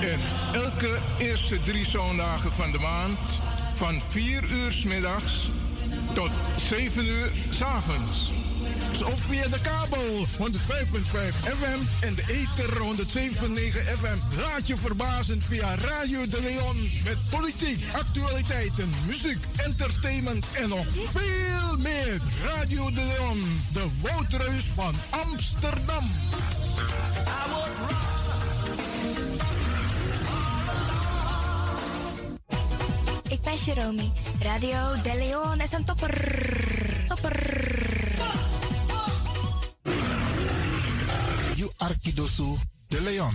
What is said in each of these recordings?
En elke eerste drie zondagen van de maand van 4 uur s middags tot 7 uur s avonds. Of via de kabel 105.5 FM en de ether 107.9 FM. Laat je verbazen via Radio de Leon met politiek, actualiteiten, muziek, entertainment en nog veel meer. Radio de Leon, de woudreus van Amsterdam. Jerome. Radio De Leon is een topper. Topper. You de Leon.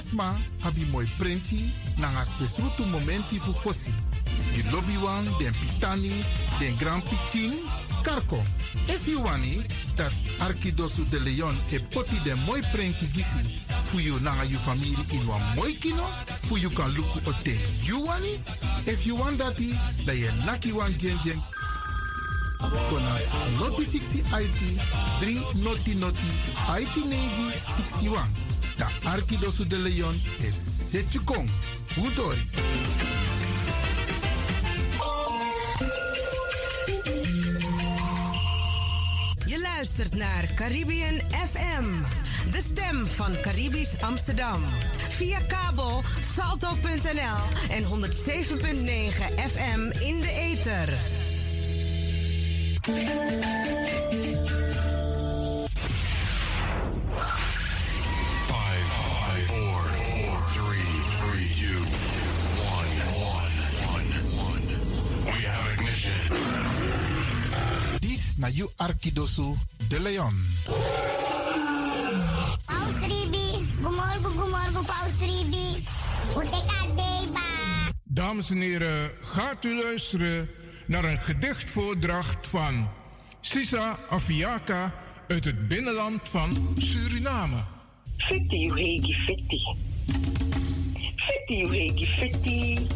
Alasma habi moi prenti nanga spesrutu momenti fu fosi. Di lobby wan, den pitani, den grand pitin, karko. If you wani, dat Arkidosu de Leon e poti den moi prenti gisi fu you nanga you family in wan moi kino, fu you kan luku ote. You wani? If you want dati, da ye naki wan jen jen kona noti 60 IT 3 noti noti IT negi 61. Da Arkidosu de Leon is Setjukong. Udori. Je luistert naar Caribbean FM, de stem van Caribisch Amsterdam. Via kabel salto.nl en 107.9 FM in de ether. Na you Arkidosu de Leon. Paus Ribi, gumorgo, gumorgo, Paus Ribi. Dames en heren, gaat u luisteren naar een gedichtvoordracht van Sisa Afiaka uit het binnenland van Suriname. Fetti uhegi fetti. Fetti uhegi fetti.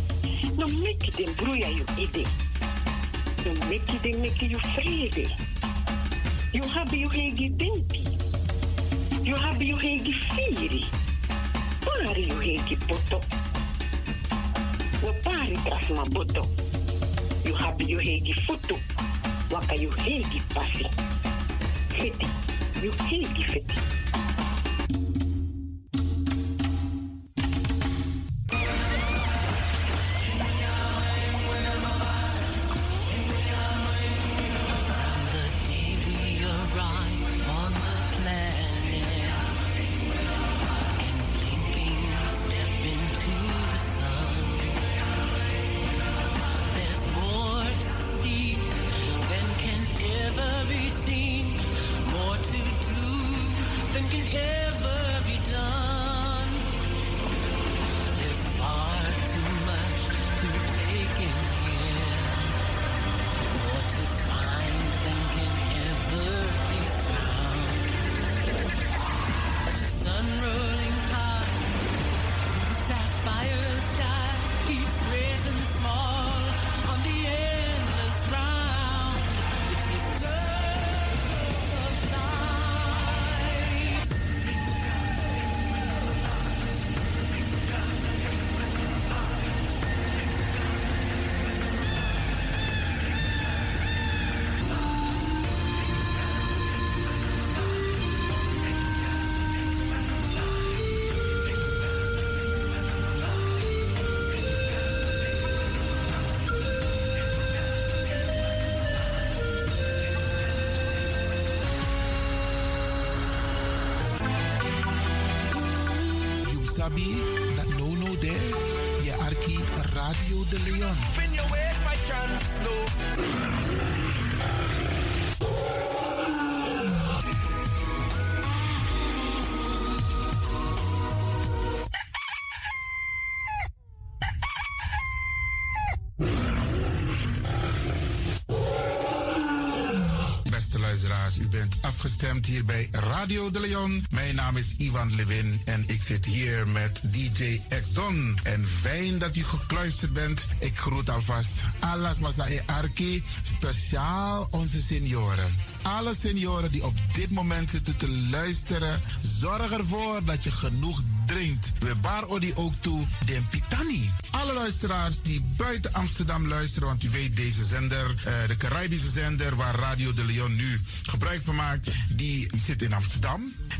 No meki den bruya you ide. No meki den meki you vrede. You habi uhegi dempi. You habi uhegi firi. Pari uhegi poto. No pari tras ma boto. You habi uhegi futu. Waka you hegi pasi. Fetti. You hegi fetti. Sabi dat no no there. Je arki Radio de Leon. Spin your ways, my chance, no. Radio de Leon. Mijn naam is Ivan Levin en ik zit hier met DJ X Don. En fijn dat u gekluisterd bent. Ik groet alvast Alas Masai Arki, speciaal onze senioren. Alle senioren die op dit moment zitten te luisteren, zorg ervoor dat je genoeg drinkt. We bar odi ook toe den pitani. Alle luisteraars die buiten Amsterdam luisteren, want u weet deze zender, eh, de Caribische zender waar Radio de Leon nu gebruik van maakt, die zit in Amsterdam.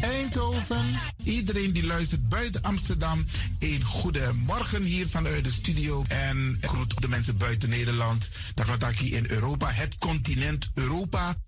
Eindhoven. Iedereen die luistert buiten Amsterdam, een goede morgen hier vanuit de studio. En groet de mensen buiten Nederland. Dat wat ik hier in Europa, het continent Europa.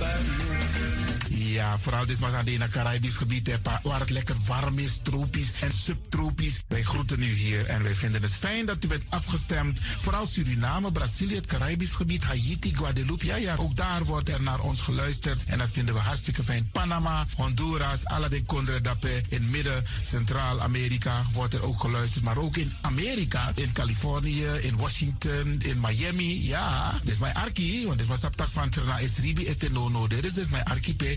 Bye. Ja, vooral dit was aan het Caribisch gebied, waar het lekker warm is, tropisch en subtropisch. Wij groeten u hier en wij vinden het fijn dat u bent afgestemd. Vooral Suriname, Brazilië, het Caribisch gebied, Haiti, Guadeloupe. Ja, ja, ook daar wordt er naar ons geluisterd en dat vinden we hartstikke fijn. Panama, Honduras, Aladdin Condre Dapé, in midden, Centraal-Amerika wordt er ook geluisterd. Maar ook in Amerika, in Californië, in Washington, in Miami. Ja, dit is mijn arki, want dit was op tak van Trina is Ribi Etenono. Dit is mijn archipel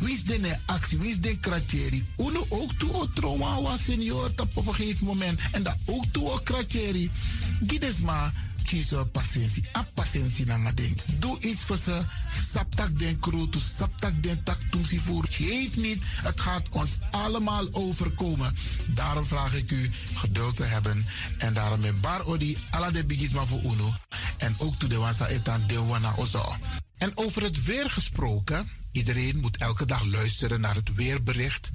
Wie is de actie, wie is de kratjeri? Uno ook toe o trauma was senior op een gegeven moment. En dat ook toe o kratjeri. Gides maar kiezen patiëntie. A patiëntie na ding. Doe iets voor ze. Saptak den crew, to saptak den tak toesie voer. Geef niet, het gaat ons allemaal overkomen. Daarom vraag ik u geduld te hebben. En daarom met bar odi ala de bigisma voor uno. En ook to de wansa etan de wana ozo. En over het weer gesproken. Iedereen moet elke dag luisteren naar het weerbericht.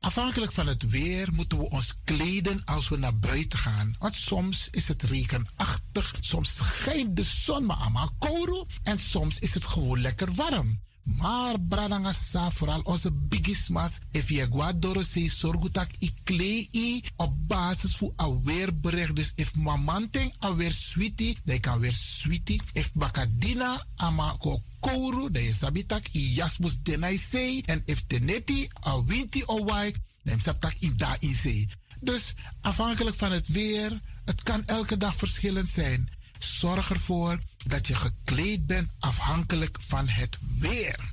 Afhankelijk van het weer moeten we ons kleden als we naar buiten gaan. Want soms is het regenachtig, soms schijnt de zon maar allemaal kouro en soms is het gewoon lekker warm. Maar bradangasa, vooral onze bigismas, if je guadoro se sorgutak i klei op basis voor een weerbericht. Dus if mamanting alweer sweetie, dan kan weer sweetie. If bakadina ama ko kouru, dan is sabitak i jasmus denai sei. En if teneti a winti o wai, dan sabtak i da i. Dus afhankelijk van het weer, het kan elke dag verschillend zijn. Zorg ervoor dat je gekleed bent afhankelijk van het weer.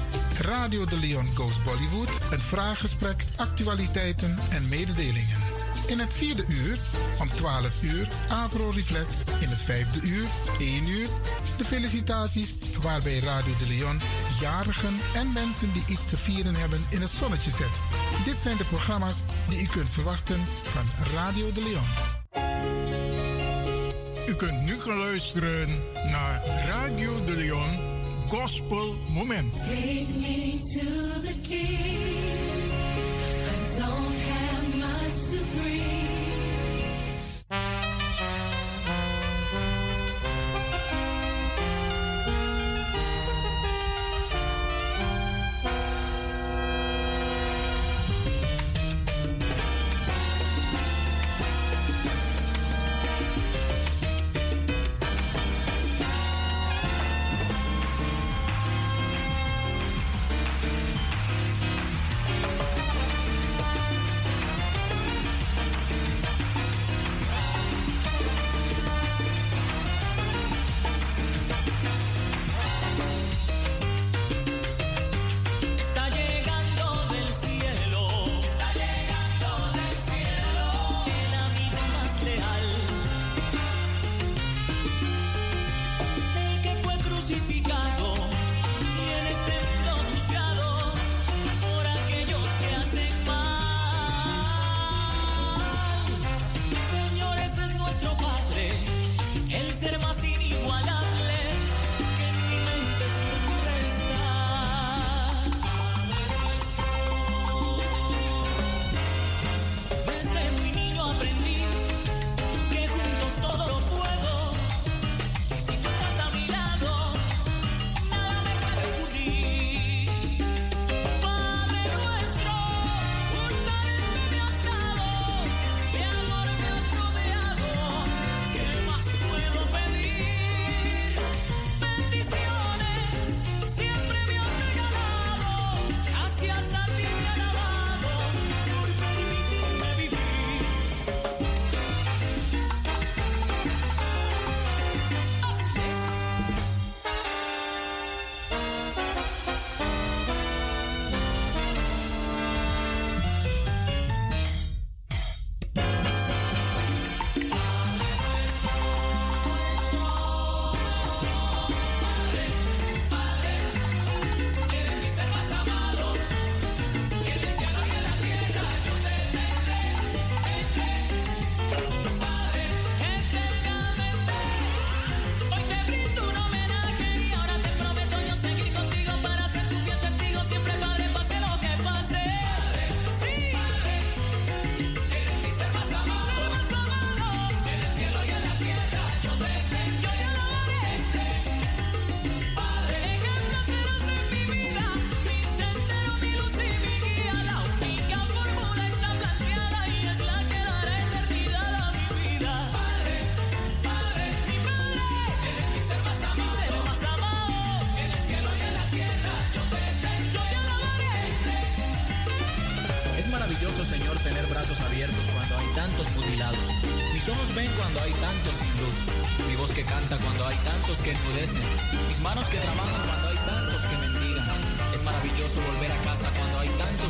Radio de Leon Goes Bollywood, een vraaggesprek, actualiteiten en mededelingen. In het vierde uur om 12 uur Avro Reflex. In het vijfde uur 1 uur de felicitaties waarbij Radio de Leon jarigen en mensen die iets te vieren hebben in het zonnetje zet. Dit zijn de programma's die u kunt verwachten van Radio de Leon. U kunt nu gaan luisteren naar Radio de Leon Gospel Moment. Take me to the king.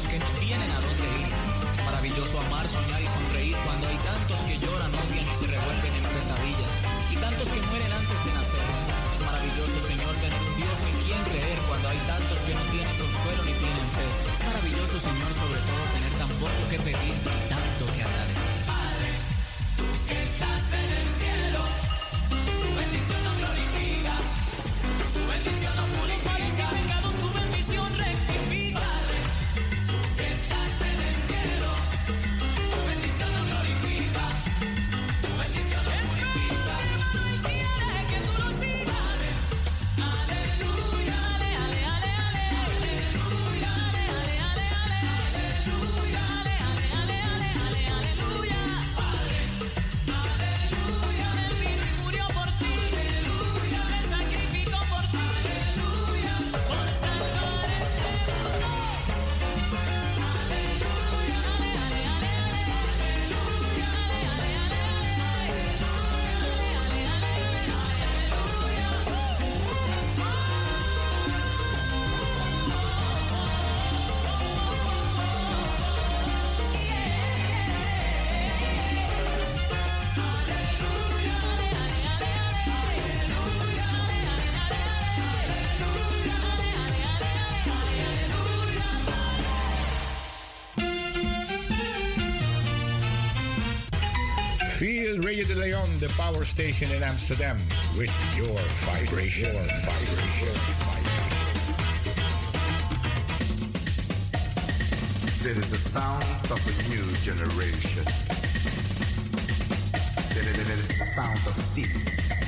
Que no tienen a dónde ir. Es maravilloso amar, soñar y sonreír cuando hay tantos que lloran, odian y se revuelven en pesadillas. Y tantos que mueren antes de nacer. Es maravilloso, Señor, tener un Dios en quien creer cuando hay tantos que no tienen consuelo ni tienen fe. Es maravilloso, Señor, sobre todo tener tan poco que pedir Radio de Leon, the power station in Amsterdam, with your vibration. Your vibration. There is the sound of a new generation. There is the sound of sea.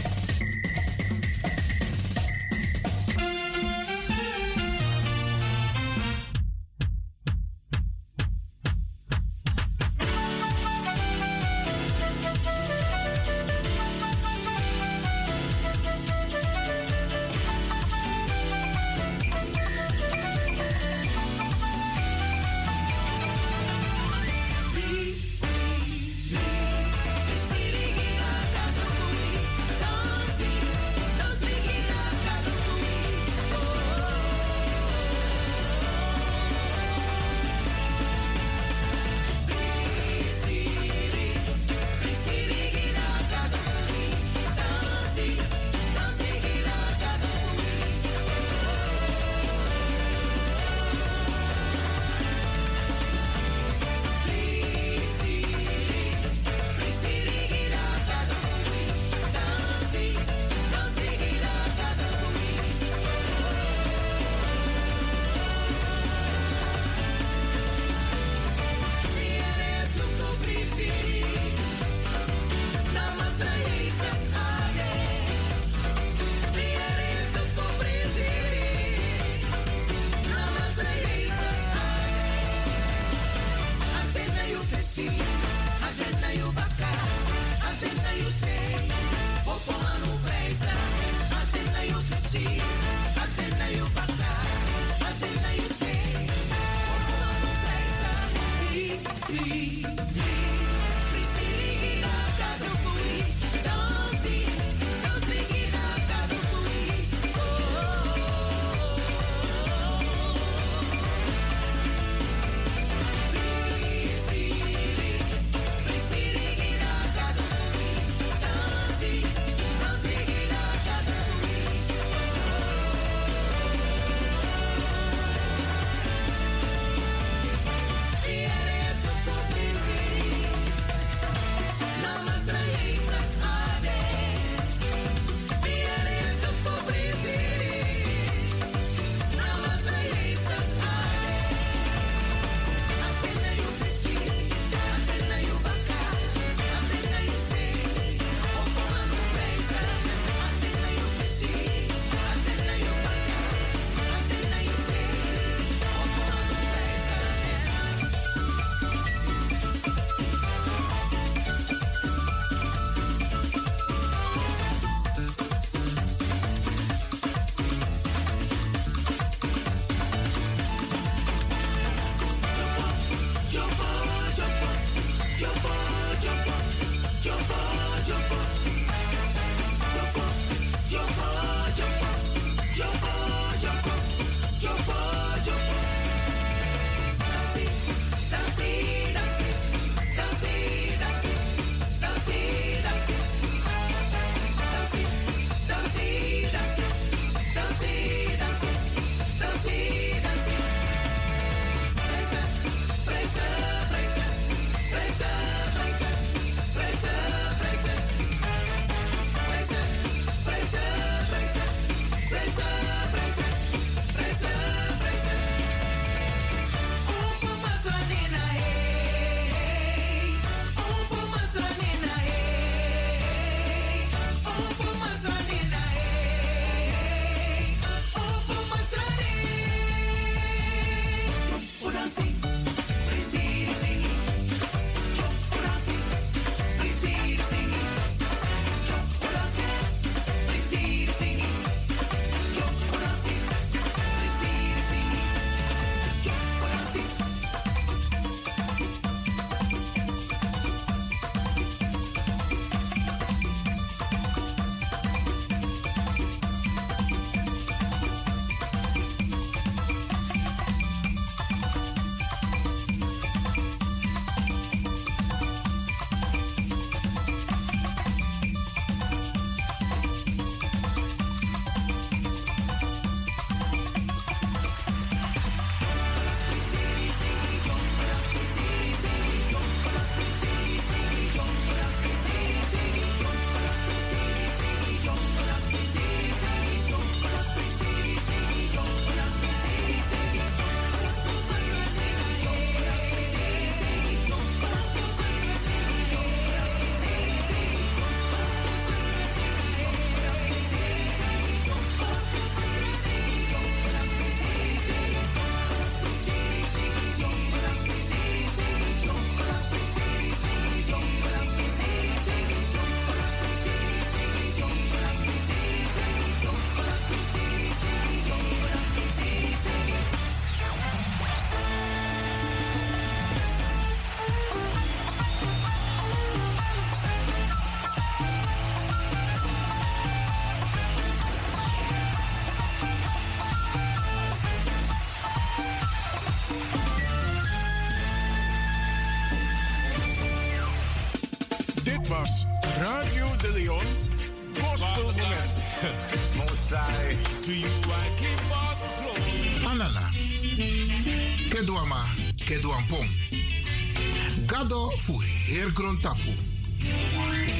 Heer tapu.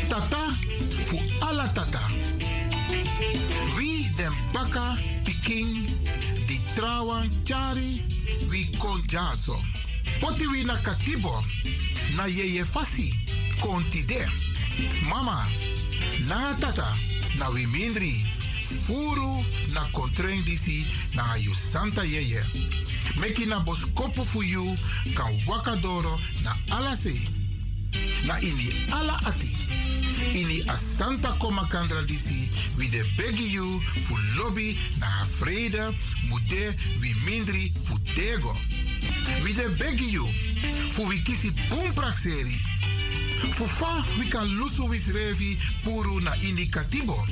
Tata fu ala tata. Wie den baka piking di trawan chari wi kon jaso. Poti wi na katibo na yeye fasi konti de. Mama, na tata na wi mindri. Furu na kontreng disi na yu santa yeye. Meki na boskopu fu yu kan wakadoro na alase. Na ini ala ati. Ini asanta koma kandra disi wi de begi yu fu lobby na vrede mude wi mindri fu tego. Wi de begi yu fu wi kisi pumprakseri. Fu fa wi kan lusu wis revi puru na ini katibo.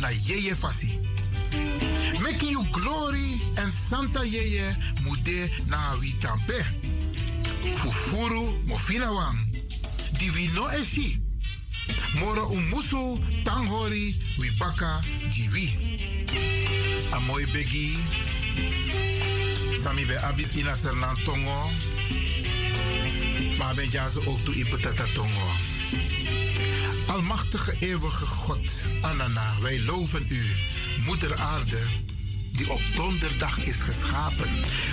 Na yeye fasi. Making you glory and Santa Yeye mude na wi tampe. Fufuru mofina wang. Di wi no eshi. Moro umusu tanghori wi baka jiwi. Amoy begi. Sami be abit ina sernan tongo. Maar ben jazo ook tongo. Almachtige eeuwige God, Anana, wij loven u, Moeder Aarde, die op donderdag is geschapen.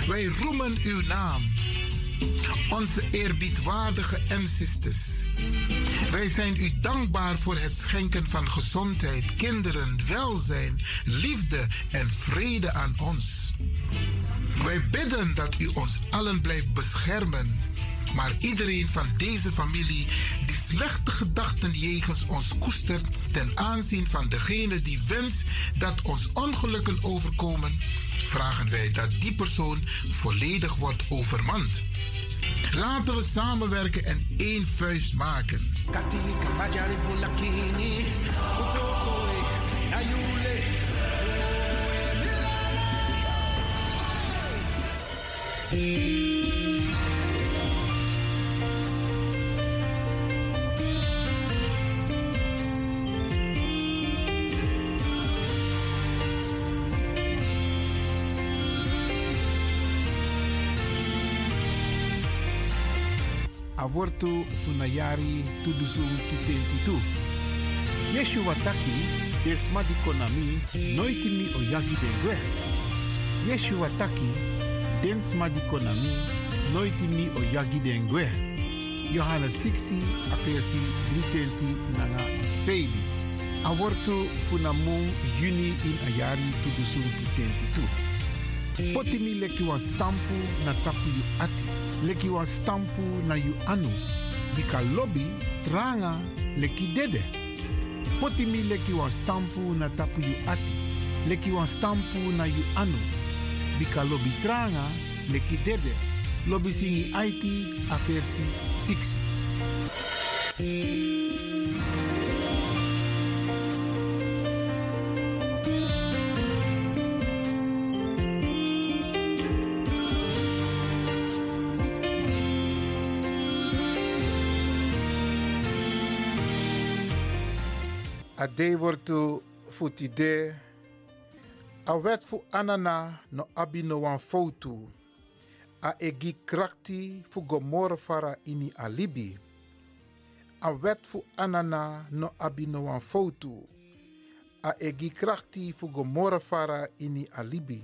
Wij roemen uw naam, onze eerbiedwaardige ancestors. Wij zijn u dankbaar voor het schenken van gezondheid, kinderen, welzijn, liefde en vrede aan ons. Wij bidden dat u ons allen blijft beschermen. Maar iedereen van deze familie die slechte gedachten jegens ons koestert ten aanzien van degene die wenst dat ons ongelukken overkomen, vragen wij dat die persoon volledig wordt overmand. Laten we samenwerken en één vuist maken. Katika avortu funayari tudusu tutentitu. Yeshua taki desma di konami noiti mi oyagi dengwe. Yeshua taki densma di konami noiti mi oyagi dengwe. Johannes 6 aversi 320 nanga sebi. Avortu funamu juni in ayari tudusu tutentitu. Potimi leki wan stampu na tapu yu ati. Leki stampu na yu anu. Bika lobby tranga leki dede. Potimi leki wan stampu na tapu ati. Leki stampu na yu anu. Bika lobby tranga leki dede. Lobby singi IT a versi 6. Ade wortu futide. A wet fu anana no abi no wan. A egi krakti fu gomor fara ini alibi. A wet fu anana no abi no wan. A egi krakti fu gomor fara ini alibi.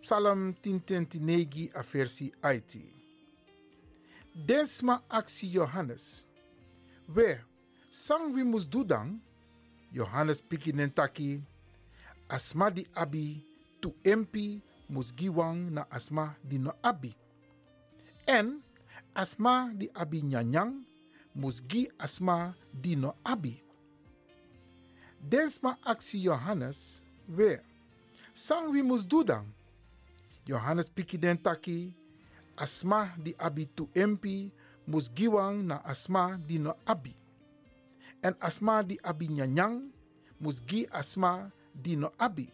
Psalm 10tentinegi a versi IT. Densma actie Johannes. We, sang wie moest doen dan? Johannes piki nentaki. Asma di abi tu empi mus giwang na asma di no abi. En asma di abi nyanyang mus gi asma di no abi. Densma actie Johannes we. Sang wie mus doen dan? Johannes piki den taki. Asma di abi tu empi mus giwang na asma di no abi. En asma di abi nyanyang mus gi asma di no abi.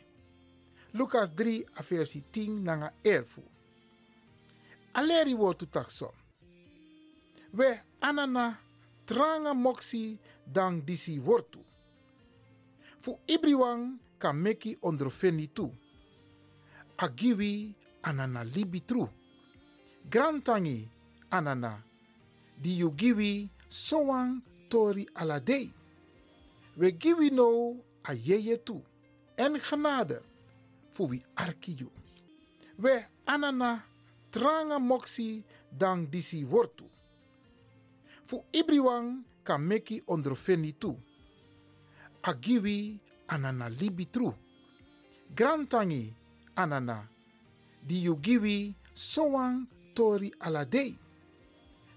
Lucas 3 a versi 10 nanga 11. Aleri wotu takso. We anana tranga moksi dan disi wortu. Fu ibriwang kan meki ondrofeni tu. Agiwi anana libi tru. Grantangi anana. Di you giwi soang tori aladei. We giwi no a tu. En genade. Fu wi arki you. We anana tranga moksi dan disi wortu. Fu ibriwang kan meki ondrofeni tu. Agiwi anana libi tru. Grantangi anana. Di you giwi soang tori aladei.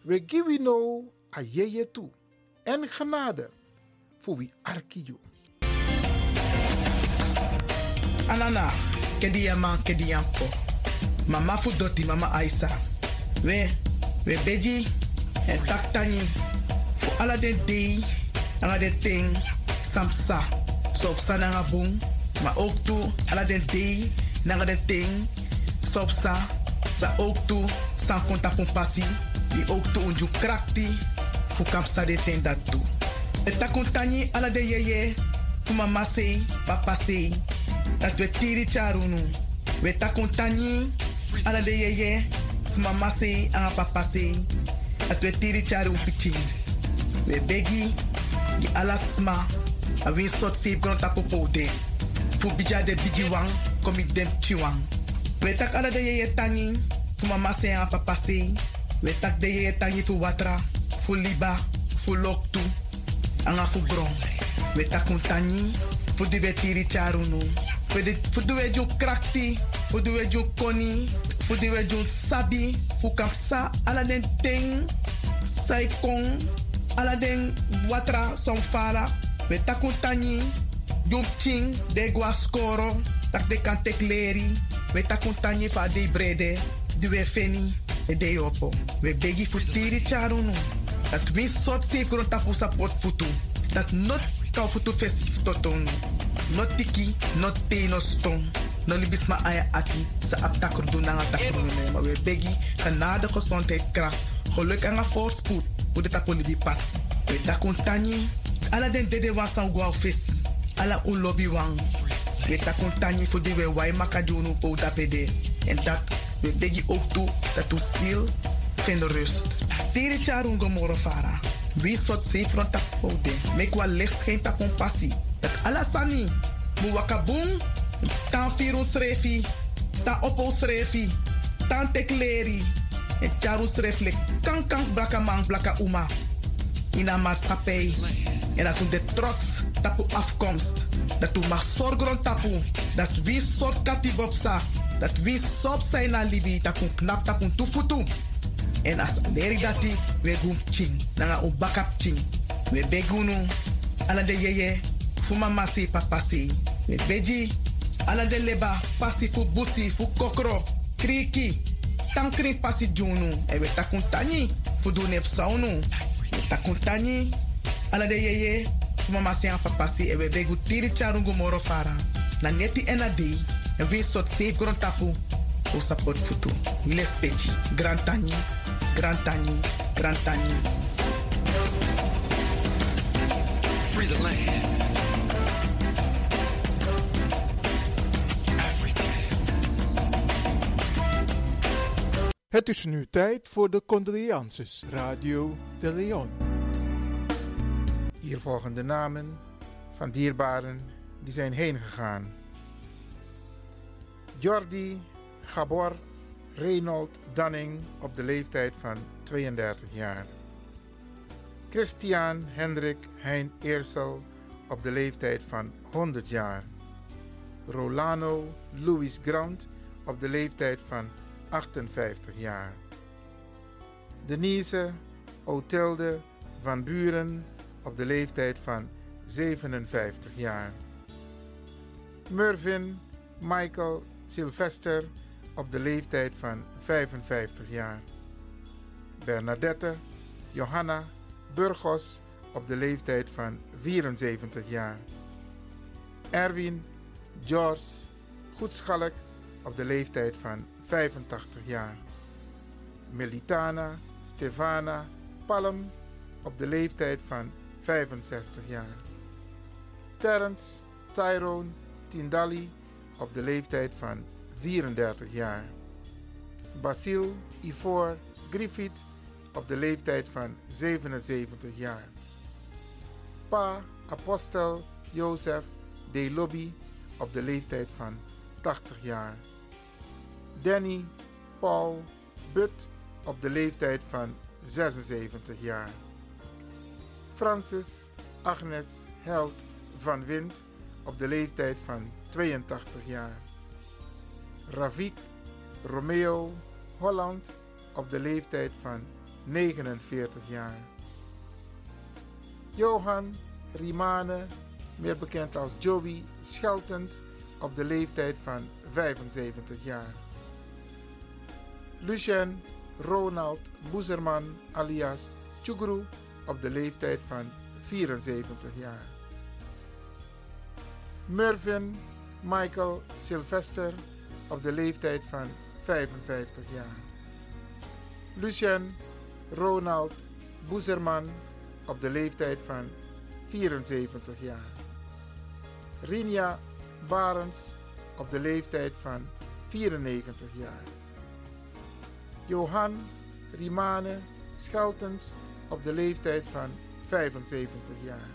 We giwi no a yeye tu. En genade. Fu wi arki you. Anana, kedi yama, kedi yampo. Mama fu doti, mama Aisa. We, we beji, en taktani. Fu ala den dei, anga den ting, samsa. So sa nanga boom, ma ook tu, ala den dei, nanga den ting, so sa. Ook tu, san konta pun pasi. Di ook tu unju krakti, fu kapsa de ten dat tu. Eta kontani ala de yeye, fu mama sei, papa sei. Dat we tiri charunu. We ta kontani ala de yeye, fu mama sei, anga papa sei. Dat we tiri charu piching. We begi, di ala sma, a win sot save gonna tapo pote. Fu bija de bigi wang, komi dem chiwang. We tak ala de yeye tangi, fu mama sei, anga papa sei. We tak de yeye tangi fu watra, fu liba, fu loktu, anga fu. We tak kontani, fu di charunu. Fu jo krakti, fu di jo koni, fu jo sabi, fu kapsa ala den ting, sai watra som fara. We tak kontani, jump ching, de gua skoro, tak de kan tek leri. We tak kontani fa de brede, di feni, e de opo. We begi fu charunu. Dat win sot safe grond tapu support futu. Dat not kau futu festif totonu. Not tiki, not te no stong. No libis ma aya ati sa aptakur doen na takur ne. Maar we begi genade gezondheid kracht. Geluk en een voorspoed. Hoe de tapu libi pas. We takun tani. Ala den dede wan san gwa fesi. Ala un lobby wang. We takun tani voor de we wai makadunu po tapede. En dat we begi ook toe dat u stil geen rust. Tiri charun gomoro fara. Wie sot safe front tap pode. Mek wa licht geen on passie. Dat alasani. Mu wakabung. Tan firun srefi. Tan opo srefi. Tan tekleri. En charun sreflek. Kan kan blaka man blaka uma. In een maatschappij. En dat de trots tapu afkomst. Dat u mag zorgen tapu. Dat wie soort katibopsa. Dat wie sop zijn na libi. Dat u knap tapu tufutu. En as leri dati, we gum ching. Nanga u bakap ching. We begunu. Ala de yeye. Fuma masi papasi. We beji. Ala de leba. Pasi fu busi fu kokro. Kriki. Tankri pasi junu. E we takun tani. Fu du nep saunu. We takun tani. Ala de yeye. Fuma masi an papasi. E we begu tiri charungu moro fara. Na neti en a day. En we sot safe grond tapu. O support futu. Wile spechi. Grand tani. Grand tani. Grand tani. Free the land. Het is nu tijd voor de condolences. Radio de Leon. Hier volgen de namen van dierbaren die zijn heen gegaan. Jordi Gabor Reynold Danning op de leeftijd van 32 jaar. Christian Hendrik Hein Eersel op de leeftijd van 100 jaar. Rolano Louis Grant op de leeftijd van 58 jaar. Denise Otilde van Buren op de leeftijd van 57 jaar. Mervyn Michael Sylvester op de leeftijd van 55 jaar. Bernadette Johanna Burgos op de leeftijd van 74 jaar. Erwin George Goedschalk op de leeftijd van 85 jaar. Melitana Stefana Palm op de leeftijd van 65 jaar. Terence Tyrone Tindalli op de leeftijd van 34 jaar. Basil Ivor Griffith op de leeftijd van 77 jaar. Pa Apostel Jozef De Lobby op de leeftijd van 80 jaar. Danny Paul But op de leeftijd van 76 jaar. Francis Agnes Held van Wind op de leeftijd van 82 jaar. Ravik Romeo Holland op de leeftijd van 49 jaar. Johan Rimane, meer bekend als Joey Scheltens, op de leeftijd van 75 jaar. Lucien Ronald Boezerman alias Chugru op de leeftijd van 74 jaar. Mervyn Michael Sylvester op de leeftijd van 55 jaar. Lucien Ronald Boezerman op de leeftijd van 74 jaar. Rinja Barens op de leeftijd van 94 jaar. Johan Rimane Scheltens op de leeftijd van 75 jaar.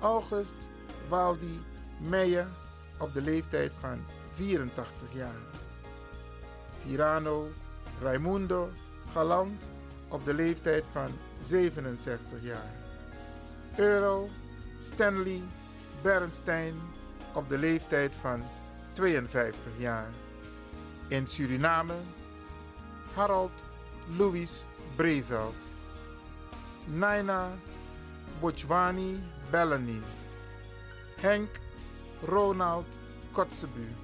August Waldi Meijer op de leeftijd van 84 jaar. Virano Raimundo Galant op de leeftijd van 67 jaar. Earl Stanley Bernstein op de leeftijd van 52 jaar. In Suriname Harold Louis Breveld. Naina Bochwani Bellany. Henk Ronald Kotzebu.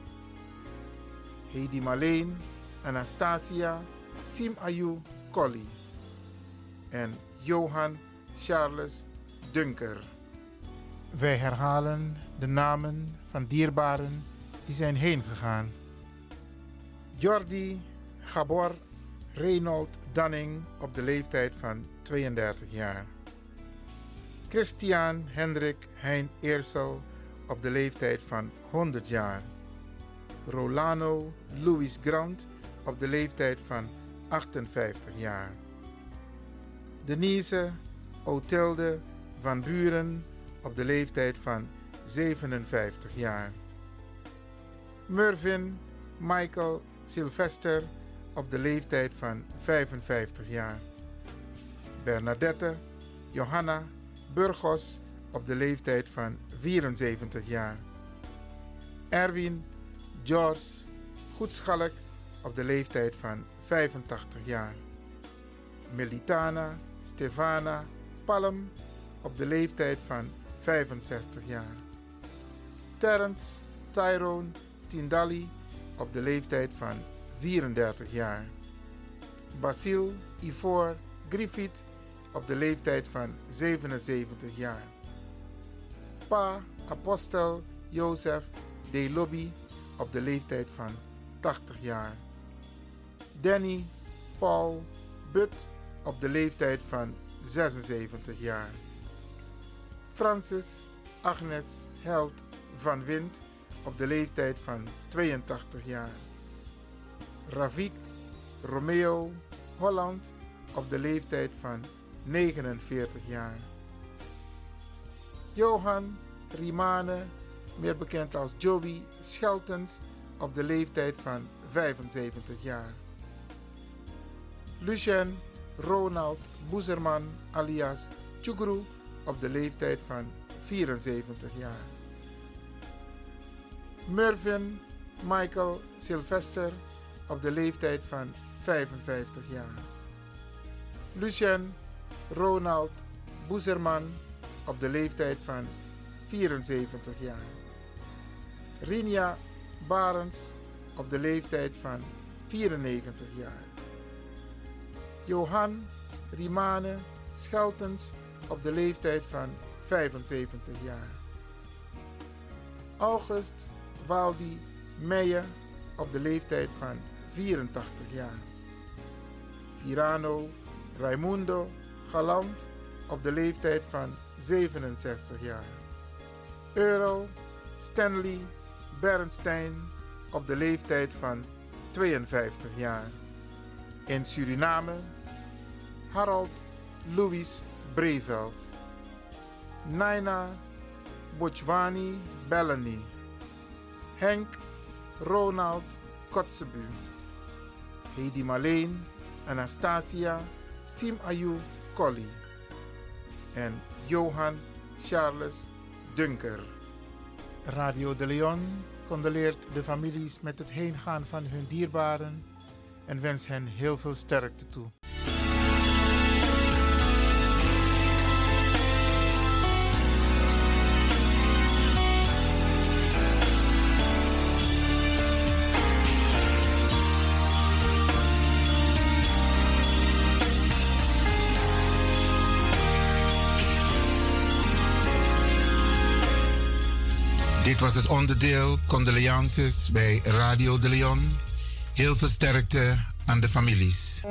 Heidi Marleen Anastasia Simayu Colli. En Johan Charles Dunker. Wij herhalen de namen van dierbaren die zijn heen gegaan. Jordi Gabor Reynold Danning op de leeftijd van 32 jaar. Christian Hendrik Hein Eersel op de leeftijd van 100 jaar. Rolano Louis Grant op de leeftijd van 58 jaar. Denise Otilde van Buren op de leeftijd van 57 jaar. Mervyn Michael Sylvester op de leeftijd van 55 jaar. Bernadette Johanna Burgos op de leeftijd van 74 jaar. Erwin George Goedschalk op de leeftijd van 85 jaar. Melitana Stefana Palm op de leeftijd van 65 jaar. Terence Tyrone Tindalli op de leeftijd van 34 jaar. Basil Ivor Griffith op de leeftijd van 77 jaar. Pa Apostel Jozef De Lobby op de leeftijd van 80 jaar. Danny Paul But op de leeftijd van 76 jaar. Francis Agnes Held van Wind op de leeftijd van 82 jaar. Ravik Romeo Holland op de leeftijd van 49 jaar. Johan Rimane, meer bekend als Joey Scheltens, op de leeftijd van 75 jaar. Lucien Ronald Boezerman alias Chugru op de leeftijd van 74 jaar. Mervyn Michael Sylvester op de leeftijd van 55 jaar. Lucien Ronald Boezerman op de leeftijd van 74 jaar. Rinja Barens op de leeftijd van 94 jaar. Johan Rimane Scheltens op de leeftijd van 75 jaar. August Waldi Meijer op de leeftijd van 84 jaar. Virano Raimundo Galant op de leeftijd van 67 jaar. Earl Stanley Bernstein op de leeftijd van 52 jaar. In Suriname Harold Louis Breveld. Naina Bojwani Bellany. Henk Ronald Kotzebu. Heidi Marleen Anastasia Simayu Colli. En Johan Charles Dunker. Radio de Leon condoleert de families met het heengaan van hun dierbaren en wens hen heel veel sterkte toe. Dit was het onderdeel Condoleances bij Radio de Leon. Heel veel sterkte aan de families.